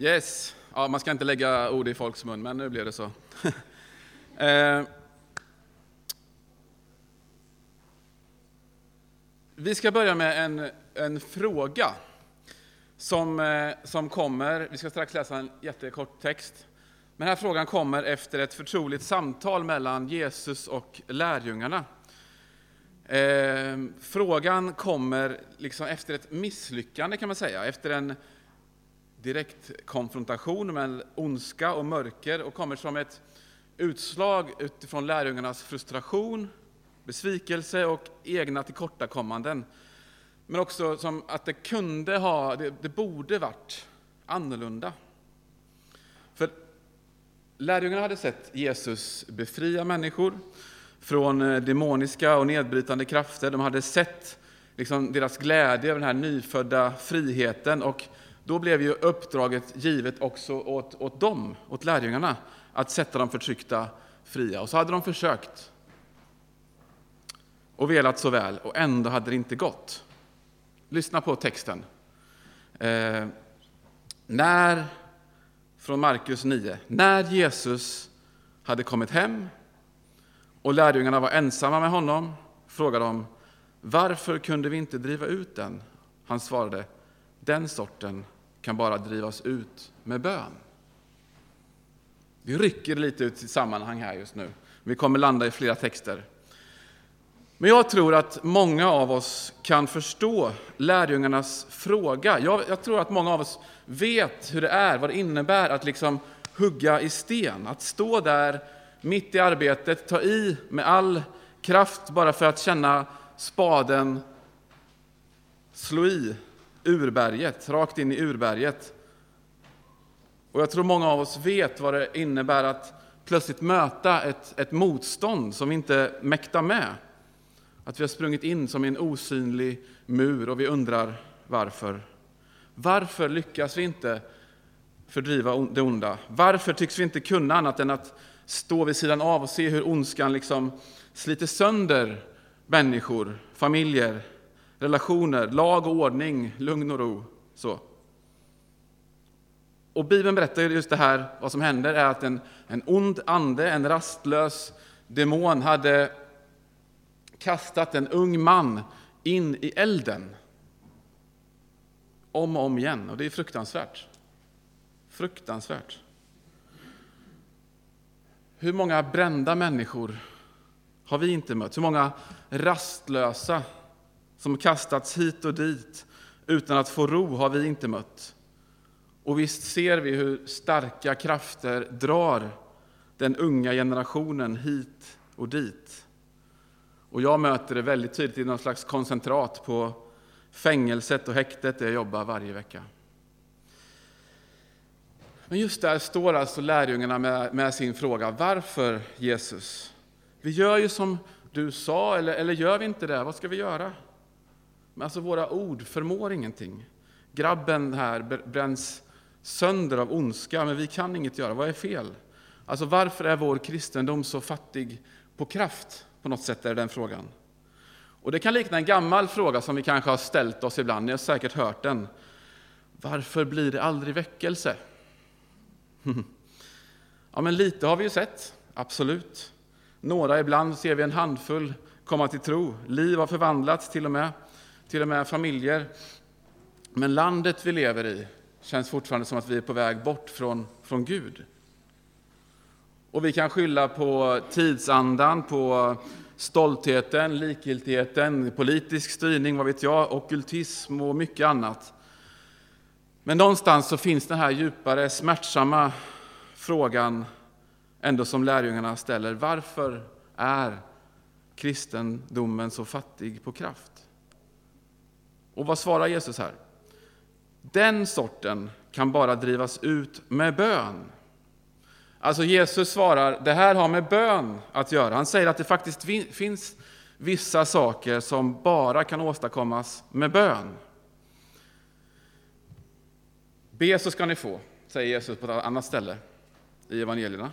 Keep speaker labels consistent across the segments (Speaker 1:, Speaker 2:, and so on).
Speaker 1: Yes, ja, man ska inte lägga ord i folks mun, men nu blev det så. eh. Vi ska börja med en, en fråga som, eh, som kommer, vi ska strax läsa en jättekort text, men den här frågan kommer efter ett förtroligt samtal mellan Jesus och lärjungarna. Eh, frågan kommer liksom efter ett misslyckande kan man säga, efter en direkt konfrontation med ondska och mörker och kommer som ett utslag utifrån lärjungarnas frustration, besvikelse och egna tillkortakommanden. Men också som att det kunde ha, det, det borde varit annorlunda. För lärjungarna hade sett Jesus befria människor från eh, demoniska och nedbrytande krafter. De hade sett liksom deras glädje över den här nyfödda friheten och då blev ju uppdraget givet också åt, åt dem, åt lärjungarna, att sätta de förtryckta fria. Och så hade de försökt och velat så väl, och ändå hade det inte gått. Lyssna på texten. Eh, när, från Markus 9, när Jesus hade kommit hem och lärjungarna var ensamma med honom frågade de varför kunde vi inte driva ut den? Han svarade, den sorten kan bara drivas ut med bön. Vi rycker lite ut i sammanhang här just nu. Vi kommer landa i flera texter. Men jag tror att många av oss kan förstå lärjungarnas fråga. Jag, jag, tror att många av oss vet hur det är, vad det innebär att liksom hugga i sten. Att stå där mitt i arbetet, ta i med all kraft bara för att känna spaden slå i urberget, rakt in i urberget. Och jag tror många av oss vet vad det innebär att plötsligt möta ett, ett motstånd som vi inte mäktar med. Att vi har sprungit in som i en osynlig mur och vi undrar varför. Varför lyckas vi inte fördriva det onda? Varför tycks vi inte kunna annat än att stå vid sidan av och se hur ondskan liksom sliter sönder människor, familjer, relationer, lag och ordning, lugn och ro. Så. Och Bibeln berättar just det här, vad som händer är att en, en ond ande, en rastlös demon hade kastat en ung man in i elden. Om och om igen, och det är fruktansvärt. Fruktansvärt. Hur många brända människor har vi inte mött? Hur många rastlösa som kastats hit och dit utan att få ro har vi inte mött. Och visst ser vi hur starka krafter drar den unga generationen hit och dit. Och jag möter det väldigt tydligt i någon slags koncentrat på fängelset och häktet där jag jobbar varje vecka. Men just där står alltså lärjungarna med, med, sin fråga. Varför Jesus? Vi gör ju som du sa, eller, eller gör vi inte det? Vad ska vi göra? Men alltså våra ord förmår ingenting. Grabben här bränns sönder av ondska, men vi kan inget göra. Vad är fel? Alltså varför är vår kristendom så fattig på kraft? På något sätt är den frågan. Och det kan likna en gammal fråga som vi kanske har ställt oss ibland, ni har säkert hört den. Varför blir det aldrig väckelse? Ja, men lite har vi ju sett, absolut. Några, ibland ser vi en handfull komma till tro. Liv har förvandlats till och med till och med familjer. Men landet vi lever i känns fortfarande som att vi är på väg bort från, från Gud. Och vi kan skylla på tidsandan, på stoltheten, likgiltigheten, politisk styrning, vad vet jag, okultism och mycket annat. Men någonstans så finns den här djupare, smärtsamma frågan ändå som lärjungarna ställer. Varför är kristendomen så fattig på kraft? Och vad svarar Jesus här? Den sorten kan bara drivas ut med bön. Alltså Jesus svarar, det här har med bön att göra. Han säger att det faktiskt finns vissa saker som bara kan åstadkommas med bön. Be så ska ni få, säger Jesus på ett annat ställe i evangelierna.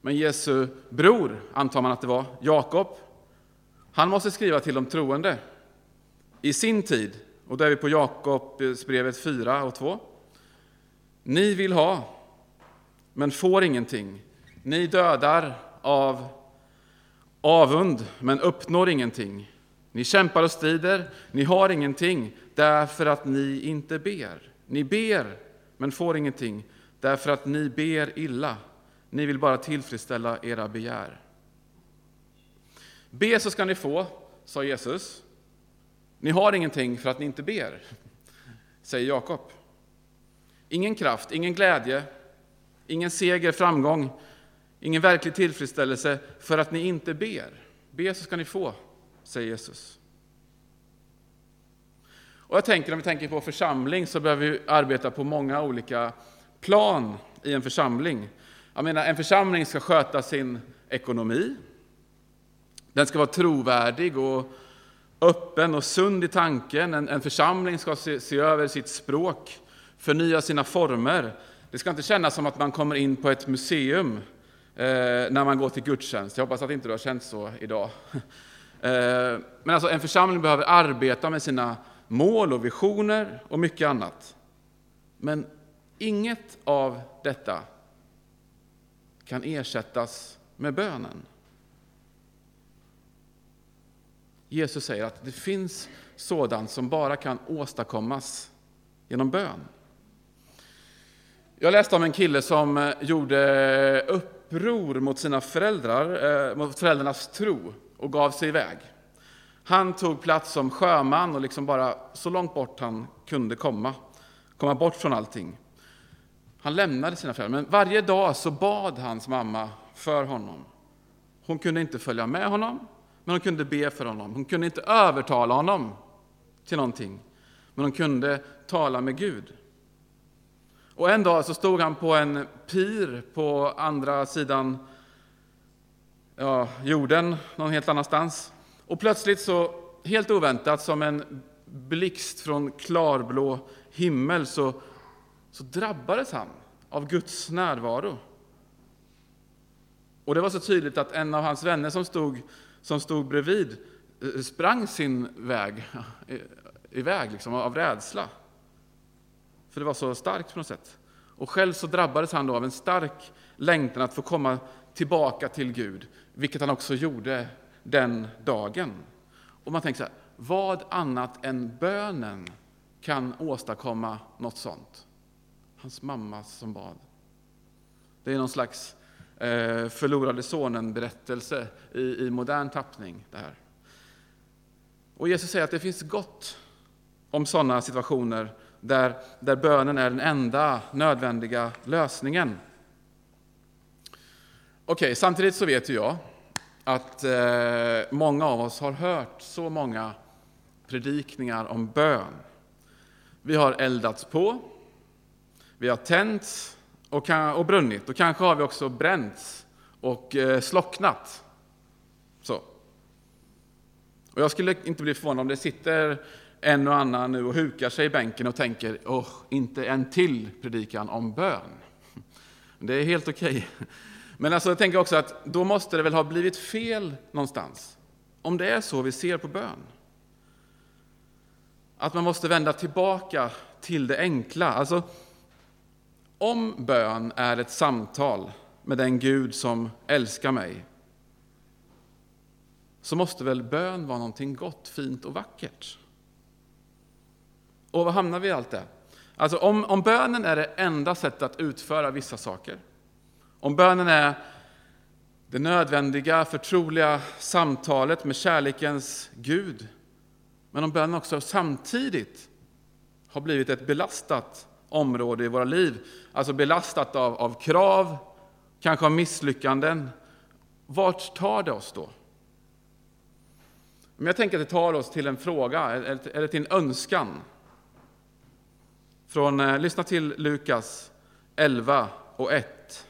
Speaker 1: Men Jesu bror, antar man att det var, Jakob, han måste skriva till de troende i sin tid, och då är vi på Jakobsbrevet 4 och 2. Ni vill ha, men får ingenting. Ni dödar av avund, men uppnår ingenting. Ni kämpar och strider, ni har ingenting, därför att ni inte ber. Ni ber, men får ingenting, därför att ni ber illa. Ni vill bara tillfredsställa era begär. Be så ska ni få, sa Jesus. Ni har ingenting för att ni inte ber, säger Jakob. Ingen kraft, ingen glädje, ingen seger, framgång, ingen verklig tillfredsställelse för att ni inte ber. Be så ska ni få, säger Jesus. Och jag tänker, om vi tänker på församling så behöver vi arbeta på många olika plan i en församling. Jag menar, en församling ska sköta sin ekonomi. Den ska vara trovärdig och öppen och sund i tanken. En, en församling ska se, se, över sitt språk, förnya sina former. Det ska inte kännas som att man kommer in på ett museum eh, när man går till gudstjänst. Jag hoppas att inte du har känt så idag. Eh, men alltså, en församling behöver arbeta med sina mål och visioner och mycket annat. Men inget av detta kan ersättas med bönen. Jesus säger att det finns sådant som bara kan åstadkommas genom bön. Jag läste om en kille som eh, gjorde uppror mot sina föräldrar, eh, mot föräldrarnas tro och gav sig iväg. Han tog plats som sjöman och liksom bara så långt bort han kunde komma, komma bort från allting. Han lämnade sina föräldrar, men varje dag så bad hans mamma för honom. Hon kunde inte följa med honom, men hon kunde be för honom. Hon kunde inte övertala honom till någonting, men hon kunde tala med Gud. Och en dag så stod han på en pir på andra sidan ja, jorden, någon helt annanstans. Och plötsligt så, helt oväntat, som en blixt från klarblå himmel, så, så drabbades han av Guds närvaro. Och det var så tydligt att en av hans vänner som stod, som stod bredvid eh, sprang sin väg, eh, iväg liksom, av rädsla. För det var så starkt på något sätt. Och själv så drabbades han då av en stark längtan att få komma tillbaka till Gud, vilket han också gjorde den dagen. Och man tänker så här, vad annat än bönen kan åstadkomma något sånt? Hans mamma som bad. Det är någon slags eh, förlorade sonen-berättelse i, i modern tappning. Det här. Och Jesus säger att det finns gott om sådana situationer där, där bönen är den enda nödvändiga lösningen. Okej, okay, samtidigt så vet ju jag att eh, många av oss har hört så många predikningar om bön. Vi har eldats på, vi har tänts och, och brunnit och kanske har vi också bränts och eh, slocknat. Så. Och jag skulle inte bli förvånad om det sitter en och annan nu och hukar sig i bänken och tänker, åh, inte en till predikan om bön. Det är helt okej. Okay. Men alltså, jag tänker också att då måste det väl ha blivit fel någonstans. Om det är så vi ser på bön. Att man måste vända tillbaka till det enkla. Alltså, om bön är ett samtal med den Gud som älskar mig, så måste väl bön vara någonting gott, fint och vackert? Och var hamnar vi i allt det? Alltså om, om bönen är det enda sättet att utföra vissa saker, om bönen är det nödvändiga, förtroliga samtalet med kärlekens Gud, men om bönen också samtidigt har blivit ett belastat område i våra liv, alltså belastat av, av krav, kanske av misslyckanden, vart tar det oss då? Men jag tänker att det tar oss till en fråga, eller till en önskan. Från, eh, lyssna till Lukas 11 och 1.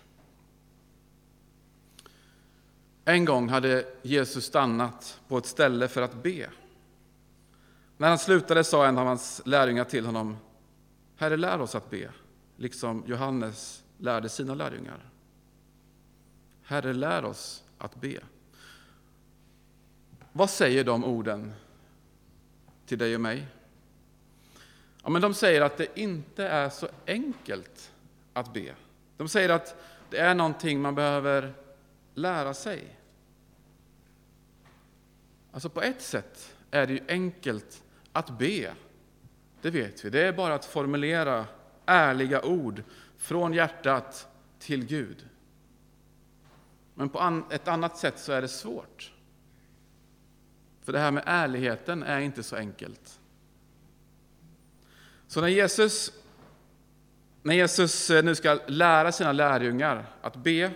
Speaker 1: En gång hade Jesus stannat på ett ställe för att be. När han slutade sa en av hans lärjungar till honom, Herre, lär oss att be, liksom Johannes lärde sina lärjungar. Herre, lär oss att be. Vad säger de orden till dig och mig? Ja, men de säger att det inte är så enkelt att be. De säger att det är någonting man behöver lära sig. Alltså på ett sätt är det ju enkelt att be. Det vet vi. Det är bara att formulera ärliga ord från hjärtat till Gud. Men på ett annat sätt så är det svårt. För det här med ärligheten är inte så enkelt. Så när Jesus, när Jesus eh, nu ska lära sina lärjungar att be,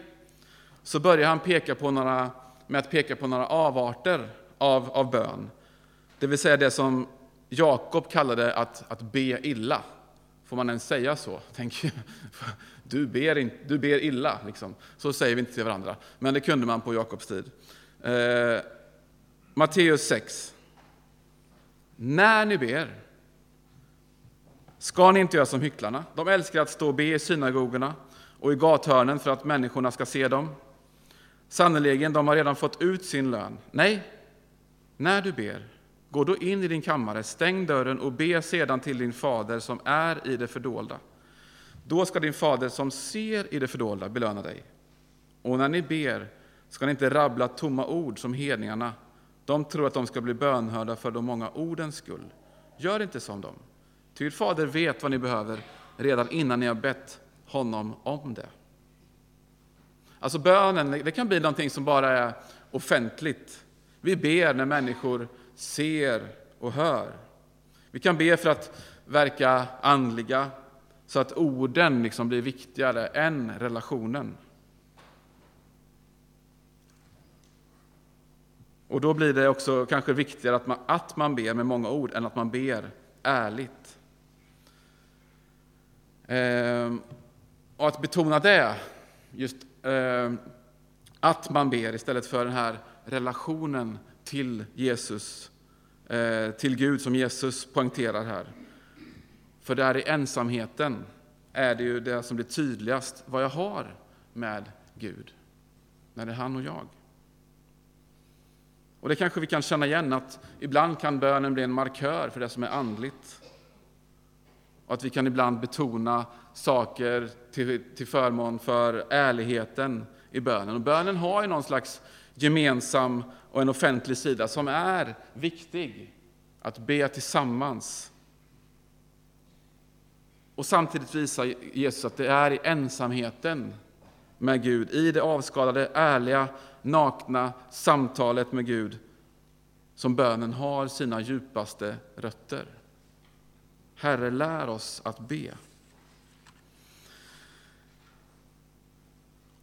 Speaker 1: så börjar han peka på några, med att peka på några avarter av, av bön. Det vill säga det som Jakob kallade att, att be illa. Får man ens säga så? Tänk, du, ber in, du ber illa, liksom. så säger vi inte till varandra. Men det kunde man på Jakobs tid. Eh, Matteus 6. När ni ber ska ni inte göra som hycklarna. De älskar att stå och be i synagogorna och i gathörnen för att människorna ska se dem. Sannerligen, de har redan fått ut sin lön. Nej, när du ber, gå då in i din kammare, stäng dörren och be sedan till din fader som är i det fördolda. Då ska din fader som ser i det fördolda belöna dig. Och när ni ber ska ni inte rabbla tomma ord som hedningarna. De tror att de ska bli bönhörda för de många ordens skull. Gör inte som dem. Ty fader vet vad ni behöver redan innan ni har bett honom om det. Alltså bönen, det kan bli någonting som bara är offentligt. Vi ber när människor ser och hör. Vi kan be för att verka andliga, så att orden liksom blir viktigare än relationen. Och då blir det också kanske viktigare att man, att man ber med många ord än att man ber ärligt. Ehm, och att betona det, just eh, att man ber istället för den här relationen till Jesus, eh, till Gud som Jesus poängterar här. För där i ensamheten är det ju det som blir tydligast vad jag har med Gud, när det är han och jag. Och det kanske vi kan känna igen, att ibland kan bönen bli en markör för det som är andligt. Och att vi kan ibland betona saker till, till förmån för ärligheten i bönen. Och bönen har ju någon slags gemensam och en offentlig sida som är viktig. Att be tillsammans. Och samtidigt visar Jesus att det är i ensamheten med Gud, i det avskalade, ärliga, nakna samtalet med Gud som bönen har sina djupaste rötter. Herre, lär oss att be.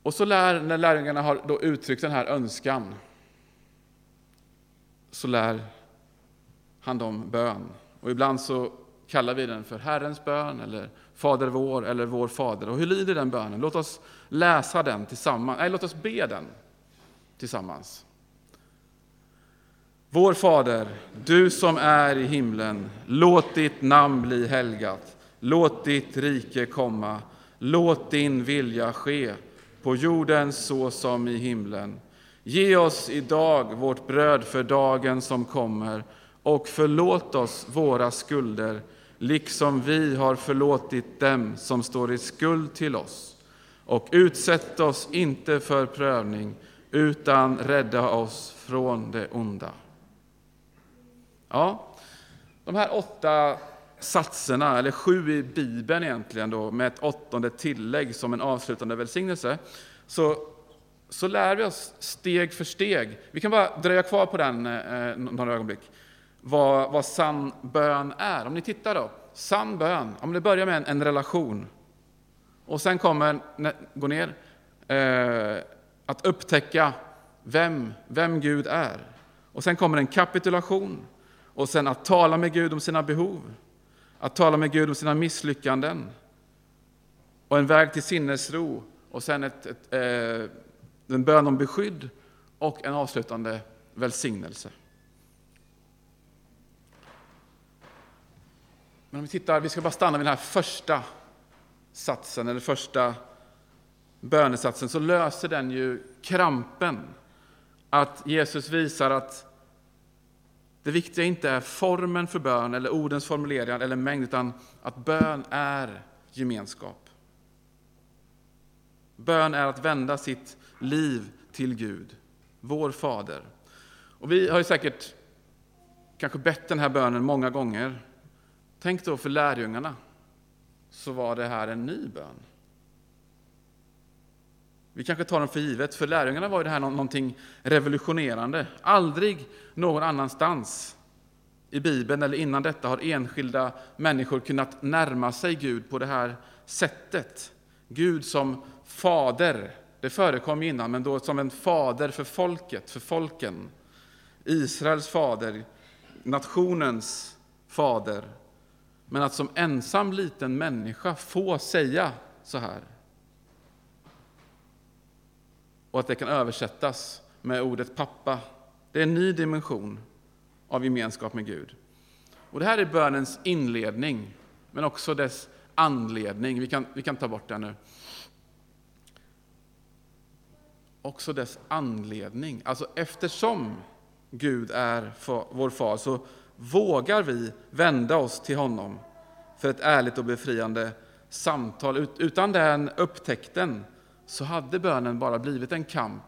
Speaker 1: Och så lär, när lärjungarna har då uttryckt den här önskan, så lär han dem bön. Och ibland så kallar vi den för Herrens bön, eller Fader vår, eller Vår Fader. Och hur lyder den bönen? Låt oss läsa den tillsammans. Nej, låt oss be den tillsammans. Vår Fader, du som är i himlen. Låt ditt namn bli helgat. Låt ditt rike komma. Låt din vilja ske på jorden så som i himlen. Ge oss idag vårt bröd för dagen som kommer och förlåt oss våra skulder liksom vi har förlåtit dem som står i skuld till oss. Och utsätt oss inte för prövning, utan rädda oss från det onda. Ja, de här åtta satserna, eller sju i Bibeln egentligen, då, med ett åttonde tillägg som en avslutande välsignelse, så, så lär vi oss steg för steg. Vi kan bara dröja kvar på den eh, några ögonblick. Vad, vad sann bön är. Om ni tittar då. Sann bön, om det börjar med en, en relation. Och sen kommer, gå ner, eh, att upptäcka vem, vem Gud är. Och sen kommer en kapitulation. Och sen att tala med Gud om sina behov. Att tala med Gud om sina misslyckanden. Och en väg till sinnesro. Och sen ett, ett, eh, en bön om beskydd och en avslutande välsignelse. Men om vi tittar, vi ska bara stanna vid den här första satsen, eller första bönesatsen, så löser den ju krampen. Att Jesus visar att det viktiga inte är formen för bön, eller ordens formuleringar eller mängd, utan att bön är gemenskap. Bön är att vända sitt liv till Gud, vår Fader. Och vi har ju säkert kanske bett den här bönen många gånger. Tänk då för lärjungarna, så var det här en ny bön. Vi kanske tar dem för givet. För lärjungarna var det här någonting revolutionerande. Aldrig någon annanstans i Bibeln eller innan detta har enskilda människor kunnat närma sig Gud på det här sättet. Gud som fader, det förekom innan, men då som en fader för folket, för folken. Israels fader, nationens fader. Men att som ensam liten människa få säga så här. Och att det kan översättas med ordet pappa. Det är en ny dimension av gemenskap med Gud. Och Det här är bönens inledning, men också dess anledning. Vi kan, vi kan ta bort den nu. Också dess anledning. Alltså eftersom Gud är vår far så vågar vi vända oss till honom för ett ärligt och befriande samtal. Utan den upptäckten så hade bönen bara blivit en kamp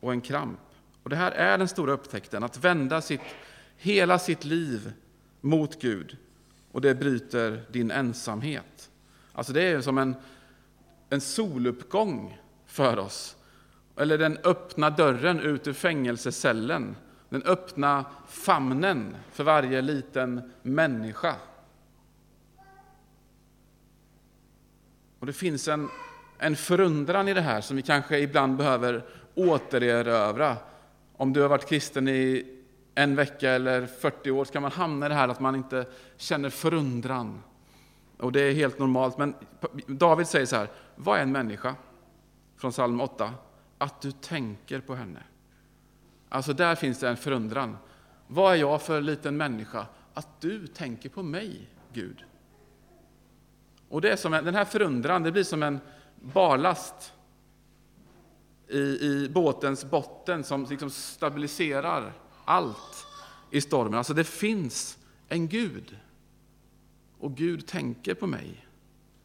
Speaker 1: och en kramp. Och Det här är den stora upptäckten, att vända sitt, hela sitt liv mot Gud. Och det bryter din ensamhet. Alltså det är som en, en soluppgång för oss. Eller den öppna dörren ut ur fängelsecellen. Den öppna famnen för varje liten människa. Och Det finns en, en förundran i det här som vi kanske ibland behöver återerövra. Om du har varit kristen i en vecka eller 40 år ska man hamna i det här att man inte känner förundran. Och det är helt normalt. Men David säger så här, vad är en människa? Från psalm 8. Att du tänker på henne. Alltså där finns det en förundran. Vad är jag för liten människa? Att du tänker på mig, Gud. Och det är som en, den här förundran, det blir som en barlast i, i båtens botten som liksom stabiliserar allt i stormen. Alltså det finns en Gud. Och Gud tänker på mig,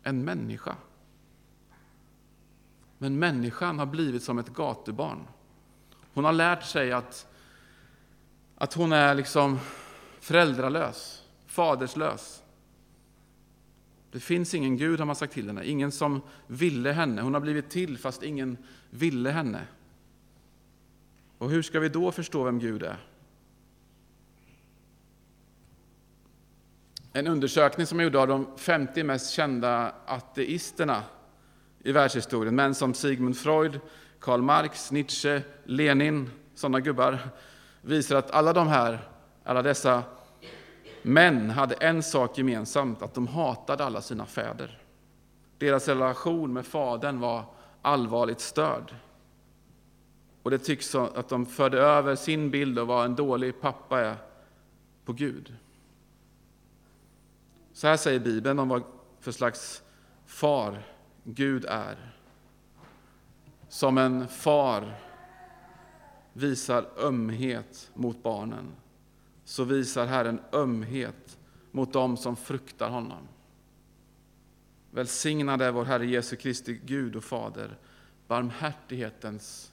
Speaker 1: en människa. Men människan har blivit som ett gatubarn. Hon har lärt sig att, att hon är liksom föräldralös, faderslös. Det finns ingen Gud, har man sagt till henne. Ingen som ville henne. Hon har blivit till fast ingen ville henne. Och hur ska vi då förstå vem Gud är? En undersökning som är gjord av de 50 mest kända ateisterna i världshistorien, män som Sigmund Freud, Karl Marx, Nietzsche, Lenin, sådana gubbar, visar att alla de här, alla dessa män hade en sak gemensamt, att de hatade alla sina fäder. Deras relation med fadern var allvarligt störd. Och det tycks att de förde över sin bild av vad en dålig pappa är på Gud. Så här säger Bibeln om vad för slags far Gud är. Som en far visar ömhet mot barnen, så visar Herren ömhet mot dem som fruktar honom. Välsignad är vår Herre Jesu Kristi Gud och Fader, barmhärtighetens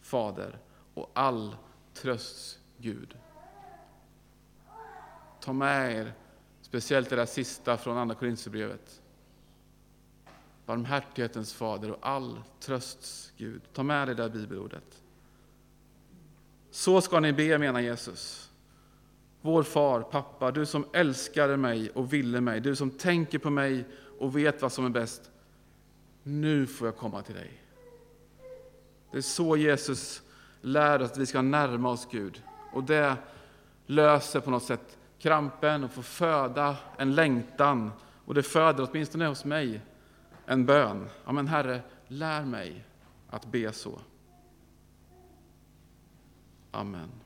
Speaker 1: Fader och all trösts Gud. Ta med er speciellt det där sista från Andra Korinthierbrevet. Barmhärtighetens Fader och all trösts Gud. Ta med det där bibelordet. Så ska ni be, menar Jesus. Vår far, pappa, du som älskade mig och ville mig, du som tänker på mig och vet vad som är bäst. Nu får jag komma till dig. Det är så Jesus lär oss att vi ska närma oss Gud. Och det löser på något sätt krampen och får föda en längtan. Och det föder, åtminstone hos mig, en bön. Ja, men Herre, lär mig att be så. Amen.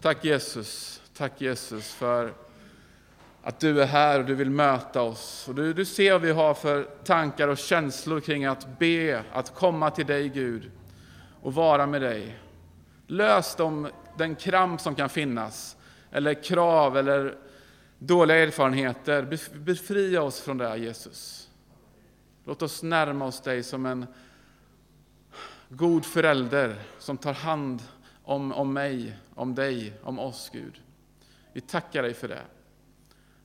Speaker 1: Tack Jesus, tack Jesus för att du är här och du vill möta oss. Och du, du ser vad vi har för tankar och känslor kring att be, att komma till dig Gud och vara med dig. Lös de, den kramp som kan finnas, eller krav eller dåliga erfarenheter. Befria oss från det, Jesus. Låt oss närma oss dig som en god förälder som tar hand om, om mig, om dig, om oss, Gud. Vi tackar dig för det.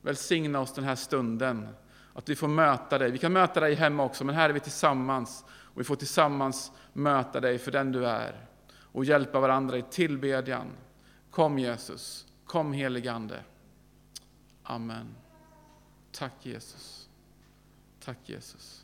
Speaker 1: Välsigna oss den här stunden, att vi får möta dig. Vi kan möta dig hemma också, men här är vi tillsammans och vi får tillsammans möta dig för den du är och hjälpa varandra i tillbedjan. Kom Jesus, kom heligande. Amen. Tack Jesus. Tack Jesus.